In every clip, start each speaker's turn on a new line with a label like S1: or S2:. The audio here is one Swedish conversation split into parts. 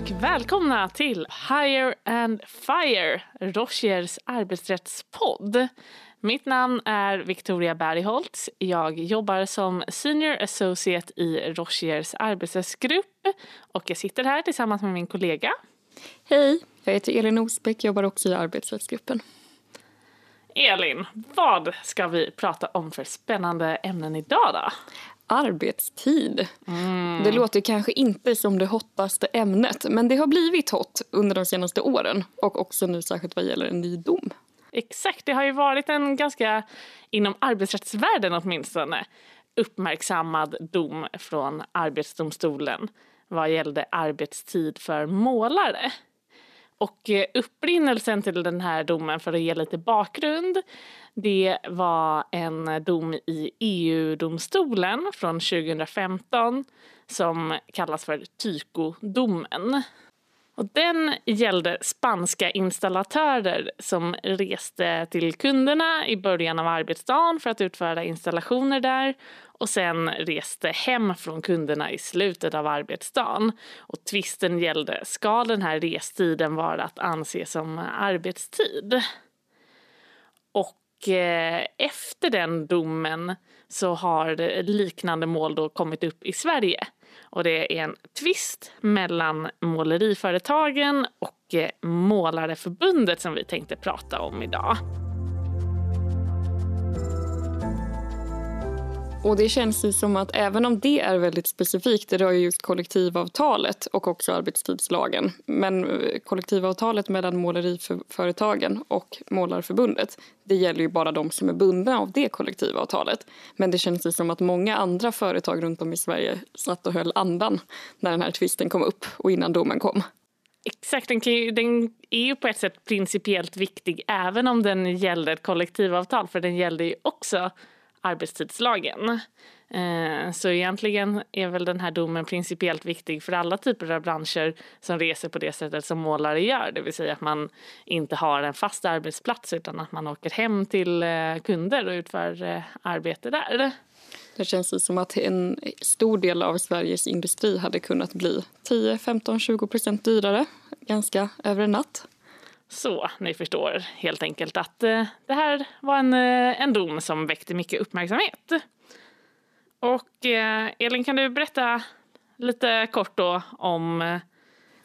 S1: och välkomna till Hire and Fire, Rochiers arbetsrättspodd. Mitt namn är Victoria Bergholtz. Jag jobbar som Senior Associate i Rochiers arbetsrättsgrupp och jag sitter här tillsammans med min kollega.
S2: Hej, jag heter Elin Osbeck, jobbar också i arbetsrättsgruppen.
S1: Elin, vad ska vi prata om för spännande ämnen idag då?
S2: Arbetstid. Mm. Det låter kanske inte som det hottaste ämnet men det har blivit hot under de senaste åren och också nu särskilt vad gäller en ny dom.
S1: Exakt, det har ju varit en ganska, inom arbetsrättsvärlden åtminstone, uppmärksammad dom från Arbetsdomstolen vad gällde arbetstid för målare. Och eh, upprinnelsen till den här domen, för att ge lite bakgrund, det var en dom i EU-domstolen från 2015 som kallas för Tyko-domen. Och den gällde spanska installatörer som reste till kunderna i början av arbetsdagen för att utföra installationer där och sen reste hem från kunderna i slutet av arbetsdagen. Och tvisten gällde, ska den här restiden vara att anse som arbetstid? Och eh, efter den domen så har liknande mål då kommit upp i Sverige. Och det är en tvist mellan måleriföretagen och eh, Målareförbundet som vi tänkte prata om idag.
S2: Och det känns ju som att även om det är väldigt specifikt, det rör ju just kollektivavtalet och också arbetstidslagen. Men eh, kollektivavtalet mellan måleriföretagen och Målarförbundet, det gäller ju bara de som är bundna av det kollektivavtalet. Men det känns ju som att många andra företag runt om i Sverige satt och höll andan när den här tvisten kom upp och innan domen kom.
S1: Exakt, den, ju, den, är ju på ett sätt principiellt viktig även om den gäller ett kollektivavtal för den gällde ju också arbetstidslagen. Eh, så egentligen är väl den här domen principiellt viktig för alla typer av branscher som reser på det sättet som målare gör. Det vill säga att man inte har en fast arbetsplats utan att man åker hem till eh, kunder och utför eh, arbete där.
S2: Det känns som att en stor del av Sveriges industri hade kunnat bli 10, 15, 20 procent dyrare ganska över en natt.
S1: Så ni förstår helt enkelt att eh, det här var en, eh, en dom som väckte mycket uppmärksamhet. Och eh, Elin, kan du berätta lite kort då om... Eh,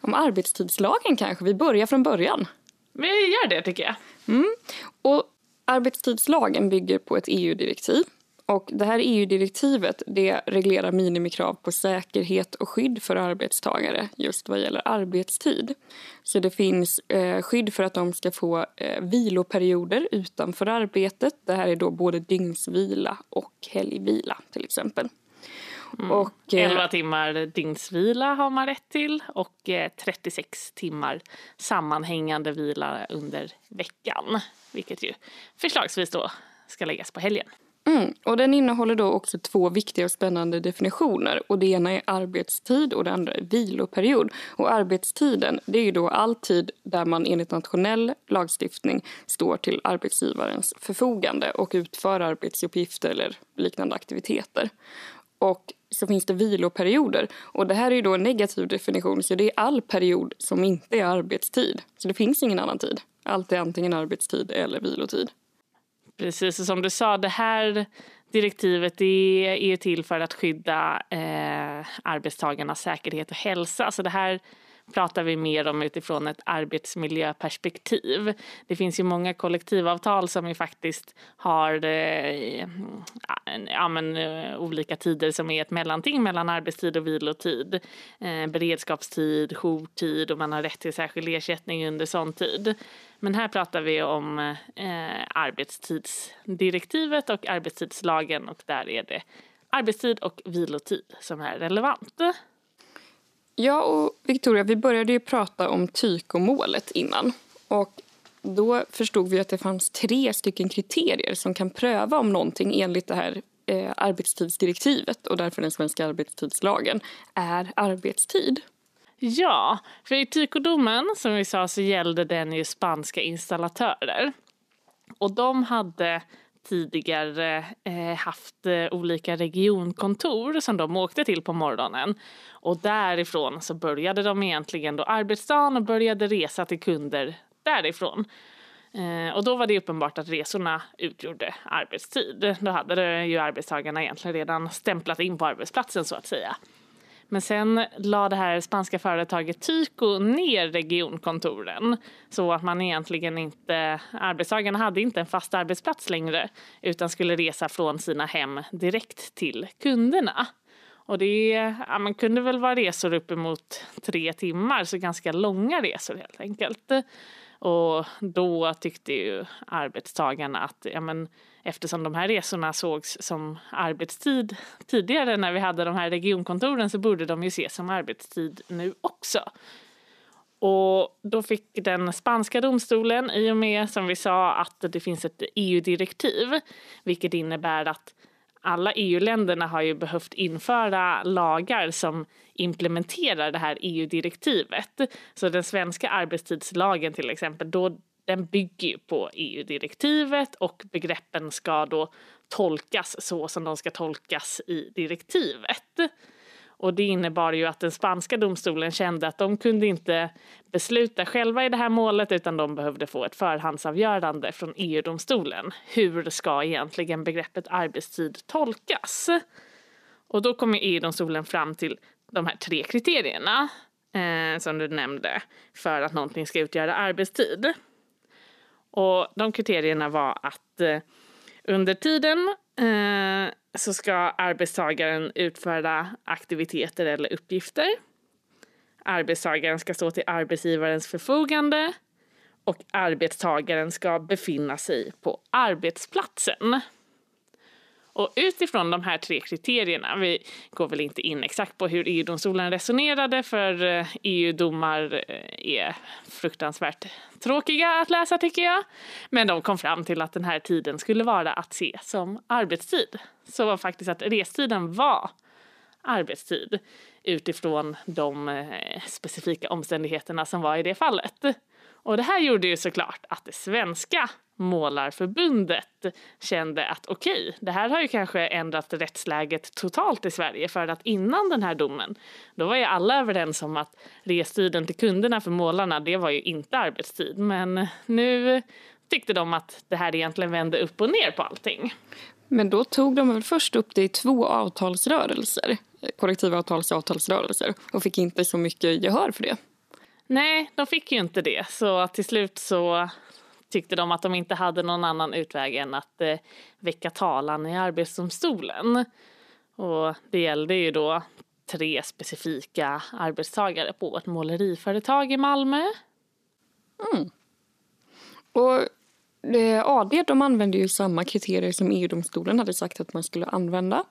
S2: om arbetstidslagen kanske? Vi börjar från början.
S1: Vi gör det tycker jag.
S2: Mm. Och arbetstidslagen bygger på ett EU-direktiv och det här EU-direktivet det reglerar minimikrav på säkerhet och skydd för arbetstagare just vad gäller arbetstid. Så det finns eh, skydd för att de ska få eh, viloperioder utanför arbetet. Det här är då både dygnsvila och helgvila till exempel.
S1: Mm. Och, eh, 11 timmar dygnsvila har man rätt till och eh, 36 timmar sammanhängande vila under veckan. Vilket ju förslagsvis då ska läggas på helgen.
S2: Mm. Och den innehåller då också två viktiga och spännande definitioner. Och Det ena är arbetstid och det andra är viloperiod. Och arbetstiden det är ju då all tid där man enligt nationell lagstiftning står till arbetsgivarens förfogande och utför arbetsuppgifter eller liknande aktiviteter. Och så finns det viloperioder. Och det här är ju då en negativ definition, så det är all period som inte är arbetstid. Så det finns ingen annan tid. Allt är antingen arbetstid eller vilotid.
S1: Precis, som du sa, det här direktivet är, är till för att skydda eh, arbetstagarnas säkerhet och hälsa. Så det här pratar vi mer om utifrån ett arbetsmiljöperspektiv. Det finns ju många kollektivavtal som ju faktiskt har eh, ja, men, eh, olika tider som är ett mellanting mellan arbetstid och vilotid. Eh, beredskapstid, jourtid och man har rätt till särskild ersättning under sån tid. Men här pratar vi om eh, arbetstidsdirektivet och arbetstidslagen och där är det arbetstid och vilotid som är relevant.
S2: Jag och Victoria, vi började ju prata om tykomålet innan. Och då förstod vi att det fanns tre stycken kriterier som kan pröva om någonting enligt det här eh, arbetstidsdirektivet och därför den svenska arbetstidslagen är arbetstid.
S1: Ja, för i tykodomen som vi sa så gällde den ju spanska installatörer. Och de hade tidigare eh, haft eh, olika regionkontor som de åkte till på morgonen. Och därifrån så började de egentligen då arbetsdagen och började resa till kunder därifrån. Eh, och då var det uppenbart att resorna utgjorde arbetstid. Då hade ju arbetstagarna egentligen redan stämplat in på arbetsplatsen så att säga. Men sen la det här spanska företaget Tyco ner regionkontoren så att man egentligen inte, arbetstagarna hade inte en fast arbetsplats längre utan skulle resa från sina hem direkt till kunderna. Och det ja, man kunde väl vara resor uppemot tre timmar, så ganska långa resor helt enkelt. Och då tyckte ju arbetstagarna att ja, men, eftersom de här resorna sågs som arbetstid tidigare när vi hade de här regionkontoren så borde de ju ses som arbetstid nu också. Och då fick den spanska domstolen, i och med som vi sa att det finns ett EU-direktiv, vilket innebär att alla EU-länderna har ju behövt införa lagar som implementerar det här EU-direktivet. Så den svenska arbetstidslagen till exempel, då, den bygger ju på EU-direktivet och begreppen ska då tolkas så som de ska tolkas i direktivet. Och det innebar ju att den spanska domstolen kände att de kunde inte besluta själva i det här målet utan de behövde få ett förhandsavgörande från EU-domstolen. Hur ska egentligen begreppet arbetstid tolkas? Och då kom EU-domstolen fram till de här tre kriterierna eh, som du nämnde för att någonting ska utgöra arbetstid. Och de kriterierna var att eh, under tiden eh, så ska arbetstagaren utföra aktiviteter eller uppgifter. Arbetstagaren ska stå till arbetsgivarens förfogande och arbetstagaren ska befinna sig på arbetsplatsen. Och utifrån de här tre kriterierna, vi går väl inte in exakt på hur EU-domstolen resonerade för eh, EU-domar eh, är fruktansvärt tråkiga att läsa tycker jag. Men de kom fram till att den här tiden skulle vara att se som arbetstid. Så var faktiskt att restiden var arbetstid utifrån de eh, specifika omständigheterna som var i det fallet. Och det här gjorde ju såklart att det svenska Målarförbundet kände att okej, okay, det här har ju kanske ändrat rättsläget totalt i Sverige för att innan den här domen då var ju alla överens om att restiden till kunderna för målarna det var ju inte arbetstid men nu tyckte de att det här egentligen vände upp och ner på allting.
S2: Men då tog de väl först upp det i två avtalsrörelser, kollektivavtals och avtalsrörelser och fick inte så mycket gehör för det.
S1: Nej, de fick ju inte det. Så till slut så tyckte de att de inte hade någon annan utväg än att eh, väcka talan i Arbetsdomstolen. Och det gällde ju då tre specifika arbetstagare på ett måleriföretag i Malmö.
S2: Mm. Och eh, AD de använde ju samma kriterier som EU-domstolen hade sagt att man skulle använda.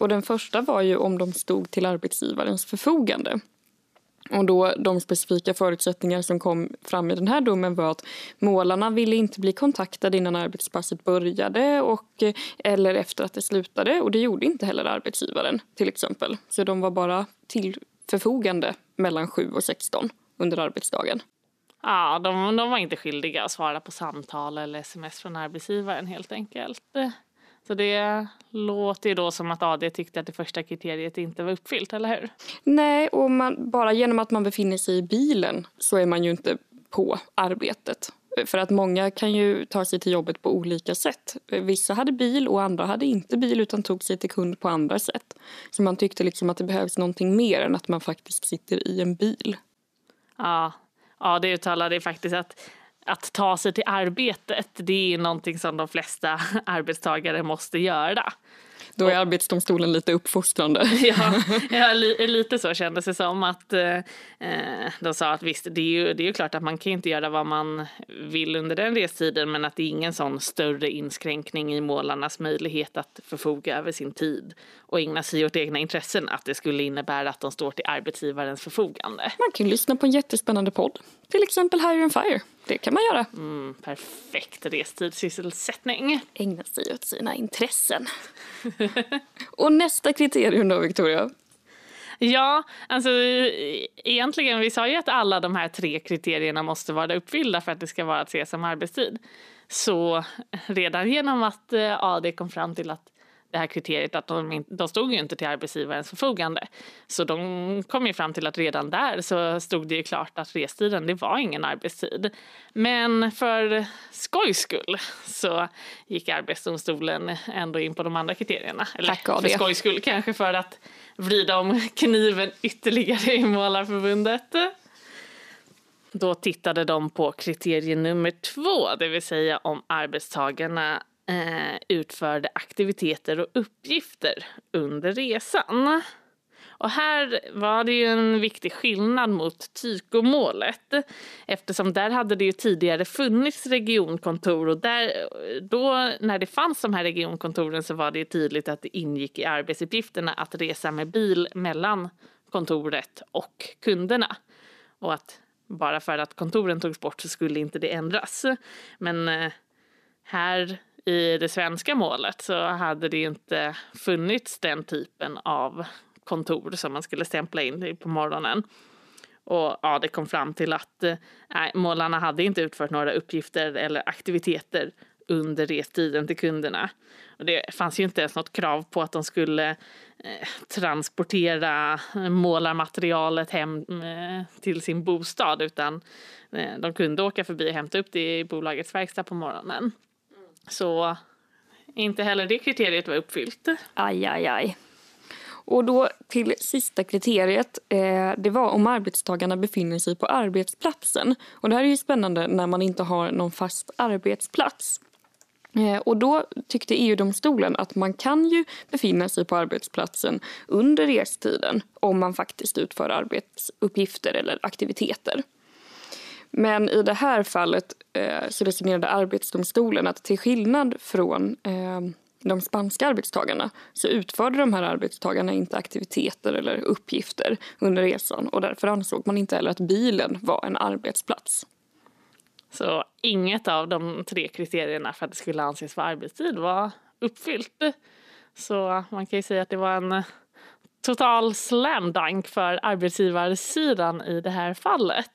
S2: Och den första var ju om de stod till arbetsgivarens förfogande. Och då de specifika förutsättningar som kom fram i den här domen var att målarna ville inte bli kontaktade innan arbetspasset började och, eller efter att det slutade. Och det gjorde inte heller arbetsgivaren till exempel. Så de var bara till förfogande mellan 7 och 16 under arbetsdagen.
S1: Ja, de, de var inte skyldiga att svara på samtal eller sms från arbetsgivaren helt enkelt. Så det låter ju då som att AD tyckte att det första kriteriet inte var uppfyllt, eller hur?
S2: Nej, och man, bara genom att man befinner sig i bilen så är man ju inte på arbetet. För att många kan ju ta sig till jobbet på olika sätt. Vissa hade bil och andra hade inte bil utan tog sig till kund på andra sätt. Så man tyckte liksom att det behövs någonting mer än att man faktiskt sitter i en bil.
S1: Ja, ja det uttalade faktiskt att att ta sig till arbetet, det är någonting som de flesta arbetstagare måste göra.
S2: Då är Arbetsdomstolen lite uppfostrande.
S1: ja, ja, lite så kändes det som. att eh, eh, De sa att visst, det är, ju, det är ju klart att man kan inte göra vad man vill under den restiden men att det är ingen sån större inskränkning i målarnas möjlighet att förfoga över sin tid och ägna sig åt egna intressen att det skulle innebära att de står till arbetsgivarens förfogande.
S2: Man kan lyssna på en jättespännande podd, till exempel Hire and Fire. Det kan man göra.
S1: Mm, perfekt restidssysselsättning.
S2: Ägna sig åt sina intressen. Och nästa kriterium då, Victoria?
S1: Ja, alltså egentligen, vi sa ju att alla de här tre kriterierna måste vara uppfyllda för att det ska vara att ses som arbetstid. Så redan genom att eh, AD kom fram till att det här kriteriet att de, de stod ju inte till arbetsgivarens förfogande. Så de kom ju fram till att redan där så stod det ju klart att restiden det var ingen arbetstid. Men för skojs skull så gick Arbetsdomstolen ändå in på de andra kriterierna. Eller
S2: Tack,
S1: för skojs skull kanske för att vrida om kniven ytterligare i Målarförbundet. Då tittade de på kriterie nummer två, det vill säga om arbetstagarna eh, utförde aktiviteter och uppgifter under resan. Och här var det ju en viktig skillnad mot Tykomålet eftersom där hade det ju tidigare funnits regionkontor och där, då när det fanns de här regionkontoren så var det tydligt att det ingick i arbetsuppgifterna att resa med bil mellan kontoret och kunderna. Och att bara för att kontoren togs bort så skulle inte det ändras. Men eh, här i det svenska målet så hade det inte funnits den typen av kontor som man skulle stämpla in på morgonen. Och ja, det kom fram till att eh, nej, målarna hade inte utfört några uppgifter eller aktiviteter under restiden till kunderna. Och det fanns ju inte ens något krav på att de skulle eh, transportera målarmaterialet hem eh, till sin bostad utan eh, de kunde åka förbi och hämta upp det i bolagets verkstad på morgonen. Så inte heller det kriteriet var uppfyllt.
S2: Aj, aj, aj. Och då till sista kriteriet. Eh, det var om arbetstagarna befinner sig på arbetsplatsen. Och det här är ju spännande när man inte har någon fast arbetsplats. Eh, och då tyckte EU-domstolen att man kan ju befinna sig på arbetsplatsen under restiden om man faktiskt utför arbetsuppgifter eller aktiviteter. Men i det här fallet eh, så resonerade Arbetsdomstolen att till skillnad från eh, de spanska arbetstagarna så utförde de här arbetstagarna inte aktiviteter eller uppgifter under resan och därför ansåg man inte heller att bilen var en arbetsplats.
S1: Så inget av de tre kriterierna för att det skulle anses vara arbetstid var uppfyllt. Så man kan ju säga att det var en eh, total slam dunk för arbetsgivarsidan i det här fallet.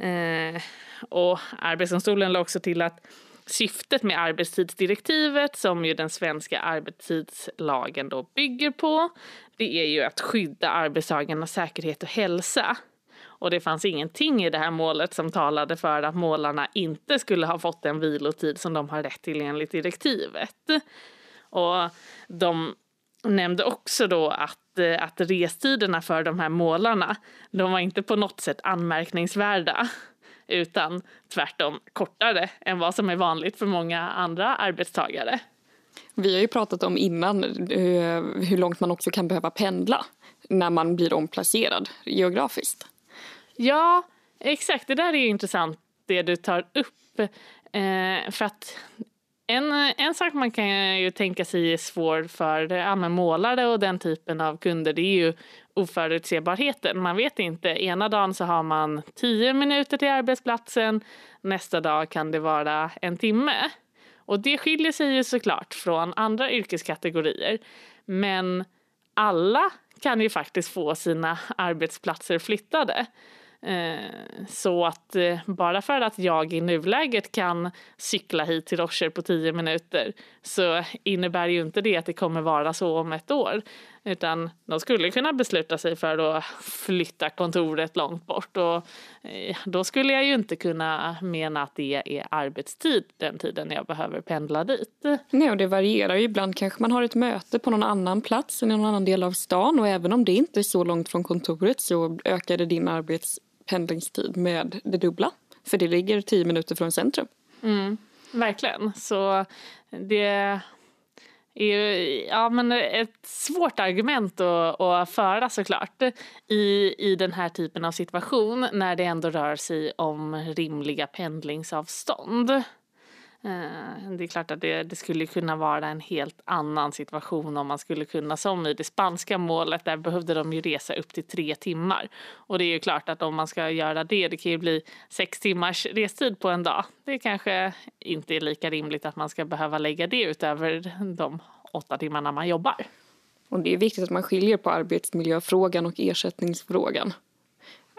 S1: Eh, och Arbetsdomstolen la också till att syftet med arbetstidsdirektivet som ju den svenska arbetstidslagen då bygger på det är ju att skydda arbetstagarnas säkerhet och hälsa. Och det fanns ingenting i det här målet som talade för att målarna inte skulle ha fått den vilotid som de har rätt till enligt direktivet. Och de nämnde också då att, eh, att restiderna för de här målarna, de var inte på något sätt anmärkningsvärda utan tvärtom kortare än vad som är vanligt för många andra arbetstagare.
S2: Vi har ju pratat om innan eh, hur långt man också kan behöva pendla när man blir omplacerad geografiskt.
S1: Ja, exakt. Det där är intressant det du tar upp. Eh, för att en, en sak man kan ju tänka sig är svår för eh, ja, målare och den typen av kunder det är ju oförutsebarheten. Man vet inte. Ena dagen så har man tio minuter till arbetsplatsen. Nästa dag kan det vara en timme. Och det skiljer sig ju såklart från andra yrkeskategorier. Men alla kan ju faktiskt få sina arbetsplatser flyttade. Eh, så att eh, bara för att jag i nuläget kan cykla hit till Rocher på tio minuter så innebär ju inte det att det kommer vara så om ett år. Utan de skulle kunna besluta sig för att flytta kontoret långt bort och eh, då skulle jag ju inte kunna mena att det är arbetstid den tiden jag behöver pendla dit.
S2: Nej, och det varierar ju. Ibland kanske man har ett möte på någon annan plats än i någon annan del av stan och även om det inte är så långt från kontoret så ökar det din pendlingstid med det dubbla. För det ligger tio minuter från centrum.
S1: Mm, verkligen. Så det är ju ja, men ett svårt argument att, att föra såklart i, i den här typen av situation när det ändå rör sig om rimliga pendlingsavstånd. Eh, det är klart att det, det, skulle kunna vara en helt annan situation om man skulle kunna, som i det spanska målet, där behövde de ju resa upp till tre timmar. Och det är ju klart att om man ska göra det, det kan ju bli sex timmars restid på en dag. Det kanske inte är lika rimligt att man ska behöva lägga det utöver de åtta timmarna man jobbar.
S2: Och det är viktigt att man skiljer på arbetsmiljöfrågan och ersättningsfrågan.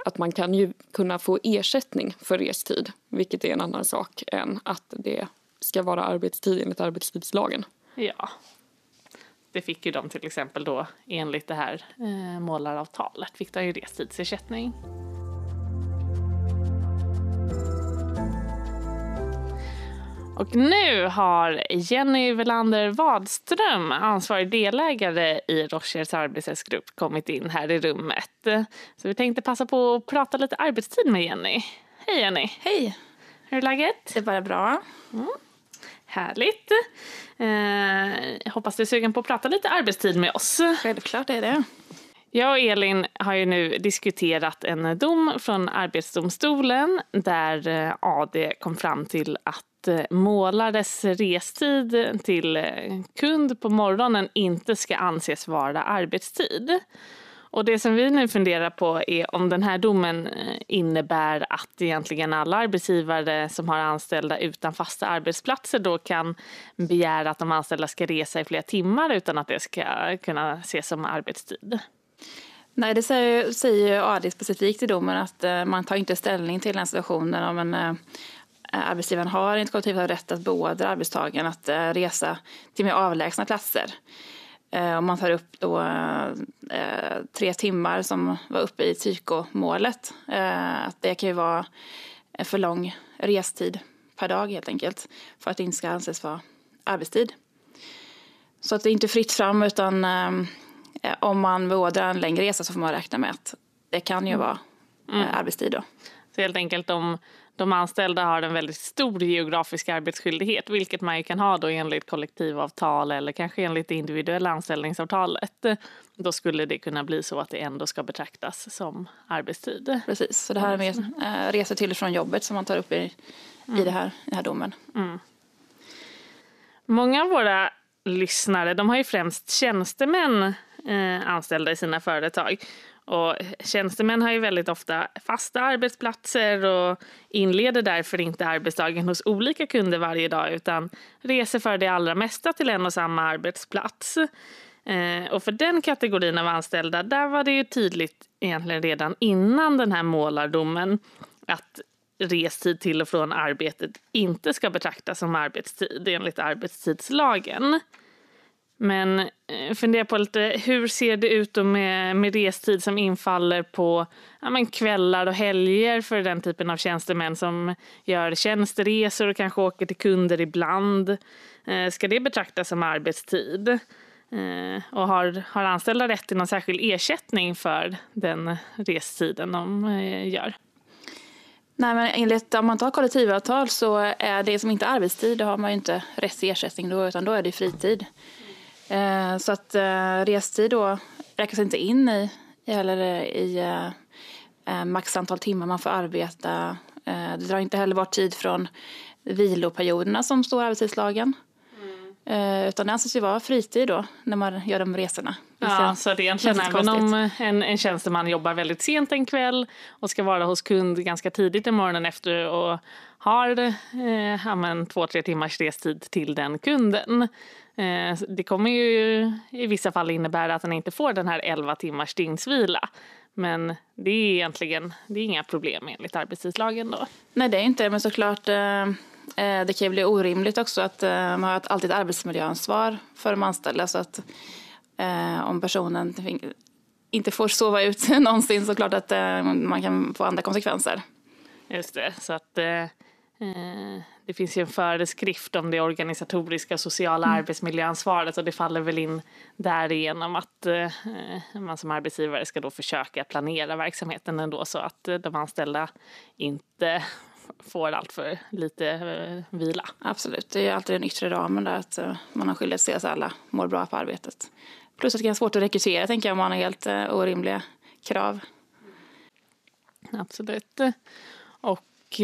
S2: Att man kan ju kunna få ersättning för restid, vilket är en annan sak än att det ska vara arbetstid enligt arbetstidslagen.
S1: Ja. Det fick ju de till exempel då enligt det här eh, målaravtalet, fick de ju restidsersättning. Och nu har Jenny Velander Wadström, ansvarig delägare i Rochers arbetsgrupp, kommit in här i rummet. Så vi tänkte passa på att prata lite arbetstid med Jenny. Hej Jenny!
S3: Hej!
S1: Hur är läget?
S3: Det är bara bra.
S1: Mm. Härligt. Eh, hoppas du är sugen på att prata lite arbetstid med oss.
S3: Självklart är det.
S1: Jag och Elin har ju nu diskuterat en dom från Arbetsdomstolen där eh, AD kom fram till att eh, målares restid till eh, kund på morgonen inte ska anses vara arbetstid. Och det som vi nu funderar på är om den här domen innebär att egentligen alla arbetsgivare som har anställda utan fasta arbetsplatser då kan begära att de anställda ska resa i flera timmar utan att det ska kunna ses som arbetstid.
S3: Nej, det säger, säger AD specifikt i domen att eh, man tar inte ställning till den situationen om en Eh, arbetsgivaren har enligt kollektivavtal rätt att beordra arbetstagaren att eh, resa till mer avlägsna platser. Eh, om man tar upp då eh, tre timmar som var uppe i psykomålet, eh, Att det kan ju vara för lång restid per dag helt enkelt för att det inte ska anses vara arbetstid. Så att det är inte fritt fram utan ehm, om man beordrar en längre resa så får man räkna med att det kan ju vara mm. arbetstid då.
S1: Så helt enkelt om de anställda har en väldigt stor geografisk arbetsskyldighet, vilket man ju kan ha då enligt kollektivavtal eller kanske enligt det individuella anställningsavtalet. Då skulle det kunna bli så att det ändå ska betraktas som arbetstid.
S3: Precis, så det här med äh, resor till och från jobbet som man tar upp i, mm. i, det här, i den här domen. Mm.
S1: Många av våra lyssnare de har ju främst tjänstemän eh, Eh, anställda i sina företag. Och tjänstemän har ju väldigt ofta fasta arbetsplatser och inleder därför inte arbetsdagen hos olika kunder varje dag utan reser för det allra mesta till en och samma arbetsplats. Eh, och för den kategorin av anställda där var det ju tydligt egentligen redan innan den här målardomen att restid till och från arbetet inte ska betraktas som arbetstid enligt arbetstidslagen. Men eh, fundera på lite, hur ser det ut då med, med restid som infaller på ja, men kvällar och helger för den typen av tjänstemän som gör tjänsteresor och kanske åker till kunder ibland. Eh, ska det betraktas som arbetstid? Eh, och har, har anställda rätt till någon särskild ersättning för den restiden de eh, gör?
S3: Nej, men enligt, om man tar kollektivavtal så är det som inte arbetstid, då har man ju inte rätt till ersättning då, utan då är det fritid. Eh, så att eh, restid då räknas inte in i, eller i eh, eh max antal timmar man får arbeta. Eh, det drar inte heller bort tid från viloperioderna som står i arbetstidslagen. Mm. Utan det anses ju vara fritid då när man gör de resorna.
S1: Ja, så det är egentligen även om en, en tjänsteman jobbar väldigt sent en kväll och ska vara hos kund ganska tidigt i morgonen efter och har eh, ja, två, tre timmars restid till den kunden Eh, det kommer ju i vissa fall innebära att han inte får den här 11 timmars dygnsvila. Men det är egentligen det är inga problem enligt arbetstidslagen då.
S3: Nej, det är inte men såklart eh, eh, det kan ju bli orimligt också att man har alltid ett arbetsmiljöansvar för de anställda så att om personen inte får sova ut någonsin så klart att man kan få andra konsekvenser.
S1: Just det, så att Eh, det finns ju en föreskrift om det organisatoriska och sociala mm. arbetsmiljöansvaret och det faller väl in därigenom att eh, man som arbetsgivare ska då försöka planera verksamheten ändå så att eh, de anställda inte får allt för lite vila.
S3: Absolut, det är alltid den yttre ramen där att man har skyldighet att se att alla mår bra på arbetet. Plus att det är svårt att rekrytera tänker jag om man har helt orimliga krav.
S1: Absolut. Och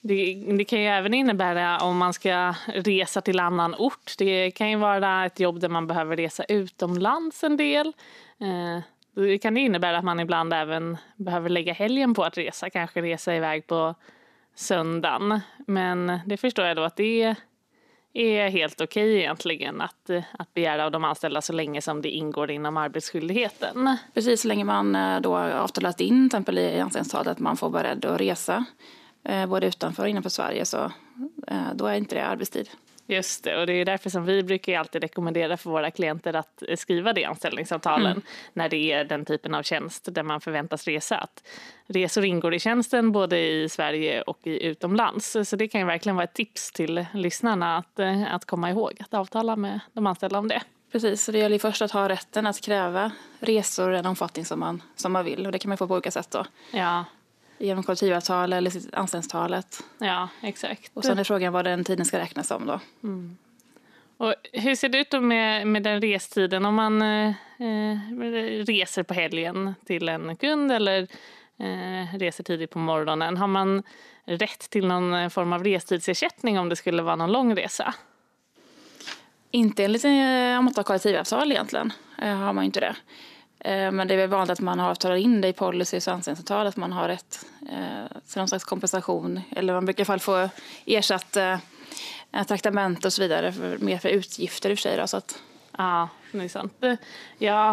S1: det, det, kan ju även innebära om man ska resa till annan ort. Det kan ju vara ett jobb där man behöver resa utomlands en del. Eh, det kan innebära att man ibland även behöver lägga helgen på att resa, kanske resa iväg på söndagen. Men det förstår jag då att det är helt okej okay egentligen att, att begära av de anställda så länge som det ingår inom arbetsskyldigheten.
S3: Precis, så länge man eh, då då avtalat in till exempel i anställningsavtalet att man får vara rädd att resa eh, både utanför och innanför Sverige så eh, då är inte det arbetstid.
S1: Just det, och det är därför som vi brukar alltid rekommendera för våra klienter att skriva det i anställningsavtalen mm. när det är den typen av tjänst där man förväntas resa. Att resor ingår i tjänsten både i Sverige och i utomlands. Så det kan ju verkligen vara ett tips till lyssnarna att, eh, att komma ihåg att avtala med de anställda om det.
S3: Precis, så det gäller först att ha rätten att kräva resor i den omfattning som man, som man vill och det kan man få på olika sätt då.
S1: Ja,
S3: genom kollektivavtal eller anställningstalet.
S1: Ja, exakt.
S3: Och sen är frågan vad den tiden ska räknas som då.
S1: Mm. Och hur ser det ut då med, med den restiden om man eh, reser på helgen till en kund eller eh, reser tidigt på morgonen? Har man rätt till någon form av restidsersättning om det skulle vara någon lång resa?
S3: Inte enligt eh, om man tar kollektivavtal egentligen eh, har man inte det. Eh, men det är väl vanligt att man avtalar in det i policy och anställningsavtal att man har rätt eh, till någon slags kompensation. Eller man brukar i alla fall få ersatt eh, traktamente och så vidare, för, mer för utgifter i och för sig. Då, så att...
S1: Ja, det är sant. Ja,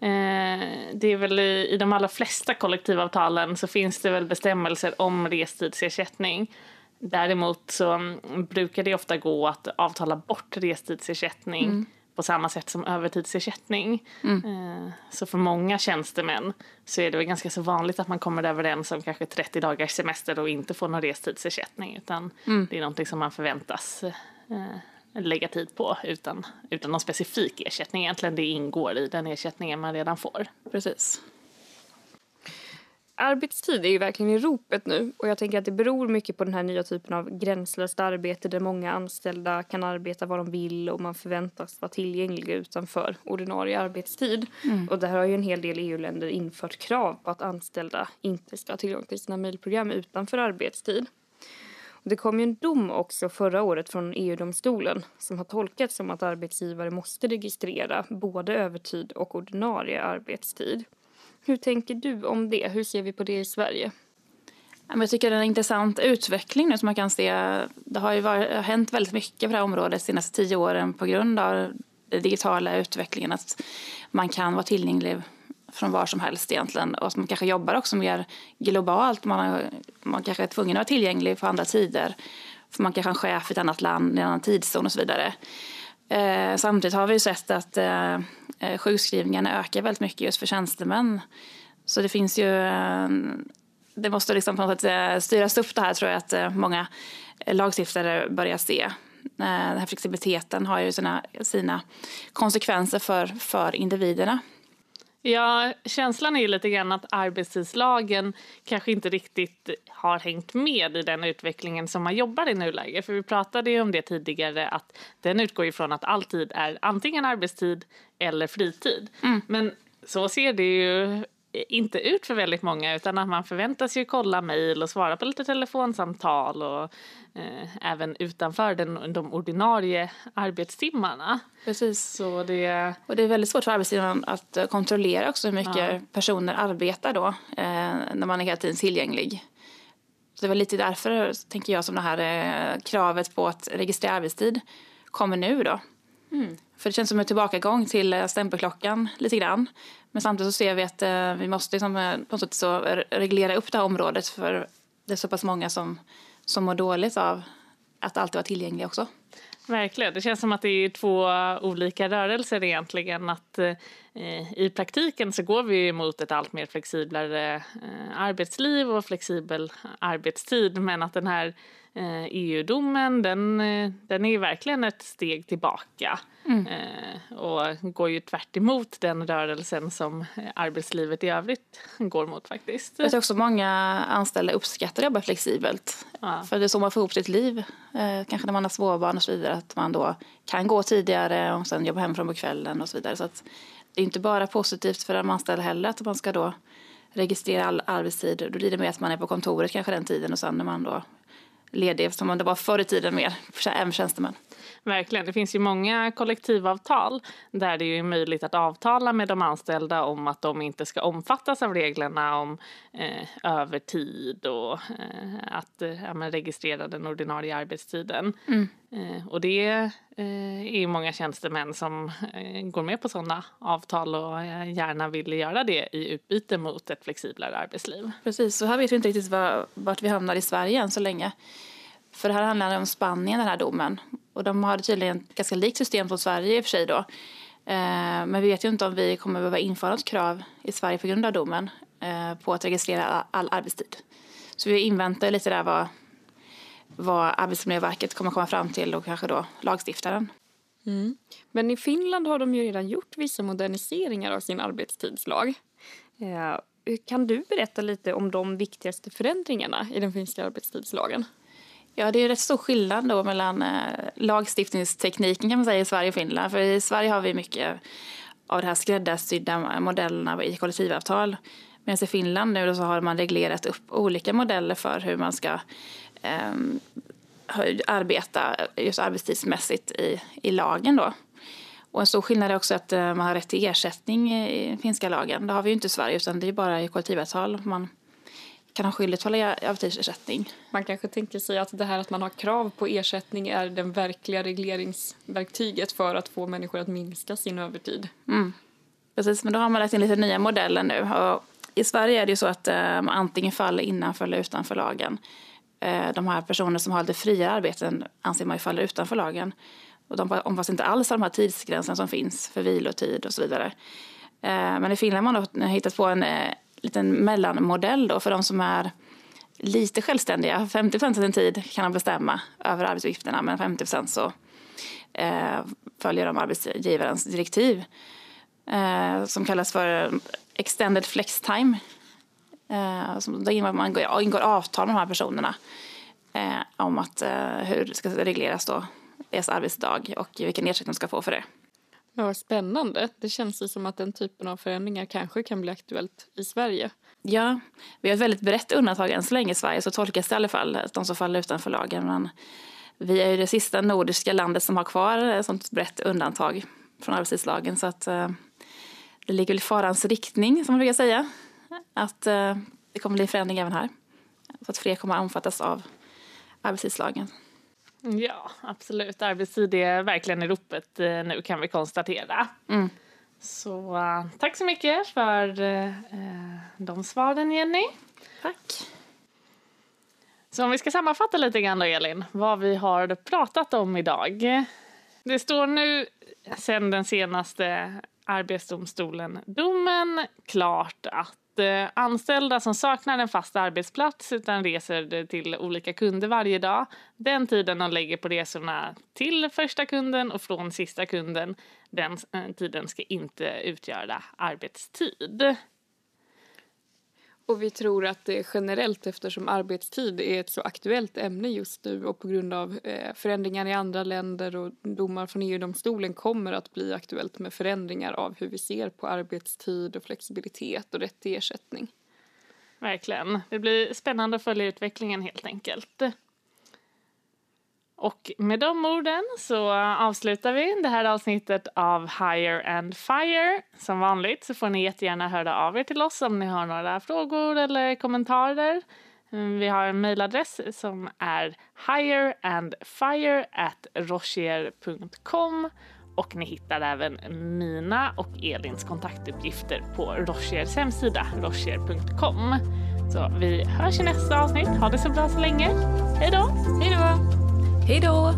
S1: eh, det är väl i, i de allra flesta kollektivavtalen så finns det väl bestämmelser om restidsersättning. Däremot så mm, brukar det ofta gå att avtala bort restidsersättning mm på samma sätt som övertidsersättning. Mm. Eh, så för många tjänstemän så är det väl ganska så vanligt att man kommer överens om kanske 30 dagars semester och inte får någon restidsersättning utan mm. det är någonting som man förväntas eh, lägga tid på utan, utan någon specifik ersättning. Egentligen det ingår i den ersättningen man redan får.
S3: Precis
S2: arbetstid är ju verkligen i ropet nu och jag tänker att det beror mycket på den här nya typen av gränslöst arbete där många anställda kan arbeta vad de vill och man förväntas vara tillgängliga utanför ordinarie arbetstid. Mm. Och där har ju en hel del EU-länder infört krav på att anställda inte ska ha tillgång till sina mejlprogram utanför arbetstid. Det kom ju en dom också förra året från EU-domstolen som har tolkats som att arbetsgivare måste registrera både övertid och ordinarie arbetstid. Hur tänker du om det? Hur ser vi på det i Sverige?
S3: Jag tycker det är en intressant utveckling nu som man kan se. Det har ju varit, har hänt väldigt mycket på det här området de senaste tio åren på grund av den digitala utvecklingen. Att man kan vara tillgänglig från var som helst egentligen och att man kanske jobbar också mer globalt. Man, har, man kanske är tvungen att vara tillgänglig på andra tider. För man kanske är en chef i ett annat land, i en annan tidszon och så vidare. Eh, samtidigt har vi ju sett att eh, eh, sjukskrivningarna ökar väldigt mycket just för tjänstemän. Så det finns ju... Eh, det måste liksom på något sätt eh, styras upp det här tror jag att eh, många lagstiftare börjar se. Eh, den här flexibiliteten har ju sina, sina konsekvenser för, för individerna.
S1: Ja, känslan är ju lite grann att arbetstidslagen kanske inte riktigt har hängt med i den utvecklingen som man jobbar i nuläget. För vi pratade ju om det tidigare att den utgår ifrån att all tid är antingen arbetstid eller fritid. Mm. Men så ser det ju inte ut för väldigt många utan att man förväntas ju kolla mejl och svara på lite telefonsamtal och eh, även utanför den, de ordinarie arbetstimmarna.
S3: Precis. Så det... Och det är väldigt svårt för arbetsgivaren att eh, kontrollera också hur mycket ja. personer arbetar då eh, när man är hela tiden tillgänglig. Så det var lite därför, tänker jag, som det här eh, kravet på att registrera arbetstid kommer nu då. Mm. För det känns som en tillbakagång till eh, stämpelklockan lite grann. Men samtidigt så ser vi att eh, vi måste liksom, eh, på något sätt så reglera upp det här området för det är så pass många som, som mår dåligt av att alltid vara tillgängliga också.
S1: Verkligen. Det känns som att det är två olika rörelser egentligen. Att, eh, I praktiken så går vi mot ett allt mer flexiblare eh, arbetsliv och flexibel arbetstid men att den här EU-domen eh, e den, eh, den är verkligen ett steg tillbaka mm. Eh, och går ju tvärt den rörelsen som arbetslivet i övrigt går mot faktiskt.
S3: Jag tror också många anställda uppskattar att jobba flexibelt ja. för det är så man får ihop sitt liv. Kanske när man har småbarn och så vidare att man då kan gå tidigare och sen jobba hemifrån på kvällen och så vidare. Så att det är inte bara positivt för de anställda heller att man ska då registrera all arbetstid. Då blir det mer att man är på kontoret kanske den tiden och sen när man då ledig som det var förr i tiden mer, även tjänstemän.
S1: Verkligen. Det finns ju många kollektivavtal där det är möjligt att avtala med de anställda om att de inte ska omfattas av reglerna om eh, övertid och eh, att eh, ja, registrera den ordinarie arbetstiden. Mm. Eh, och det eh, är ju många tjänstemän som eh, går med på sådana avtal och gärna vill göra det i utbyte mot ett flexiblare arbetsliv.
S3: Precis, så här vet vi inte riktigt var, vart vi hamnar i Sverige än så länge. För det här handlar om Spanien, den här domen. Och de har tydligen ett ganska likt system som Sverige i och för sig då. Eh, men vi vet ju inte om vi kommer behöva införa något krav i Sverige på grund av domen eh, på att registrera all arbetstid. Så vi inväntar lite där vad, vad Arbetsmiljöverket kommer komma fram till och kanske då lagstiftaren.
S2: Mm. Men i Finland har de ju redan gjort vissa moderniseringar av sin arbetstidslag. Eh, kan du berätta lite om de viktigaste förändringarna i den finska arbetstidslagen?
S3: Ja, det är rätt stor skillnad då mellan eh, lagstiftningstekniken kan man säga i Sverige och Finland. För i Sverige har vi mycket av de här skräddarsydda modellerna i kollektivavtal. Medan i Finland nu så har man reglerat upp olika modeller för hur man ska eh, arbeta just arbetstidsmässigt i, i lagen. Då. Och en stor skillnad är också att eh, man har rätt till ersättning i finska lagen. Det har vi ju inte i Sverige utan det är bara i kollektivavtal man kan ha skyldighet att hålla övertidsersättning.
S2: Man kanske tänker sig att det här att man har krav på ersättning är den verkliga regleringsverktyget för att få människor att minska sin övertid.
S3: Mm. Precis, men då har man lagt in lite nya modeller nu. Och I Sverige är det ju så att eh, man antingen faller innanför eller utanför lagen. Eh, de här personerna som har lite friare arbeten anser man ju faller utanför lagen. Och de omfattas inte alls av de här tidsgränserna som finns för vilotid och så vidare. Eh, men i Finland har man hittat på en eh, liten mellanmodell då för de som är lite självständiga. 50 av sin tid kan de bestämma över arbetsuppgifterna men 50 så eh, följer de arbetsgivarens direktiv eh, som kallas för extended flex time Eh, som, där man ingår avtal med de här personerna eh, om att, eh, hur det ska regleras då, deras arbetsdag och vilken ersättning de ska få för det.
S2: Ja, vad spännande. Det känns ju som att den typen av förändringar kanske kan bli aktuellt i Sverige.
S3: Ja, vi har ett väldigt brett undantag än så länge i Sverige, så tolkas det i alla fall, de som faller utanför lagen. Men vi är ju det sista nordiska landet som har kvar ett sånt brett undantag från arbetstidslagen, så att eh, det ligger väl i farans riktning, som man brukar säga att eh, det kommer bli förändring även här. Så att fler kommer att omfattas av arbetstidslagen.
S1: Ja, absolut. Arbetstid är verkligen i ropet eh, nu kan vi konstatera. Mm. Så uh, tack så mycket för uh, de svaren Jenny.
S3: Tack.
S1: Så om vi ska sammanfatta lite grann då Elin, vad vi har pratat om idag. Det står nu sen den senaste Arbetsdomstolen-domen klart att Eh, anställda som saknar en fast arbetsplats utan reser till olika kunder varje dag. Den tiden de lägger på resorna till första kunden och från sista kunden, den eh, tiden ska inte utgöra arbetstid.
S2: Och vi tror att det generellt, eftersom arbetstid är ett så aktuellt ämne just nu och på grund av eh, förändringar i andra länder och domar från EU-domstolen kommer att bli aktuellt med förändringar av hur vi ser på arbetstid och flexibilitet och rätt till ersättning.
S1: Verkligen. Det blir spännande att följa utvecklingen helt enkelt. Och med de orden så avslutar vi det här avsnittet av Hire and Fire. Som vanligt så får ni jättegärna höra av er till oss om ni har några frågor eller kommentarer. Mm, vi har en mejladress som är hireandfire.rocher.com och ni hittar även mina och Elins kontaktuppgifter på Rochers hemsida, rocher.com. Så vi hörs i nästa avsnitt. Ha det så bra så länge. Hej då!
S3: Hej då! Hej då!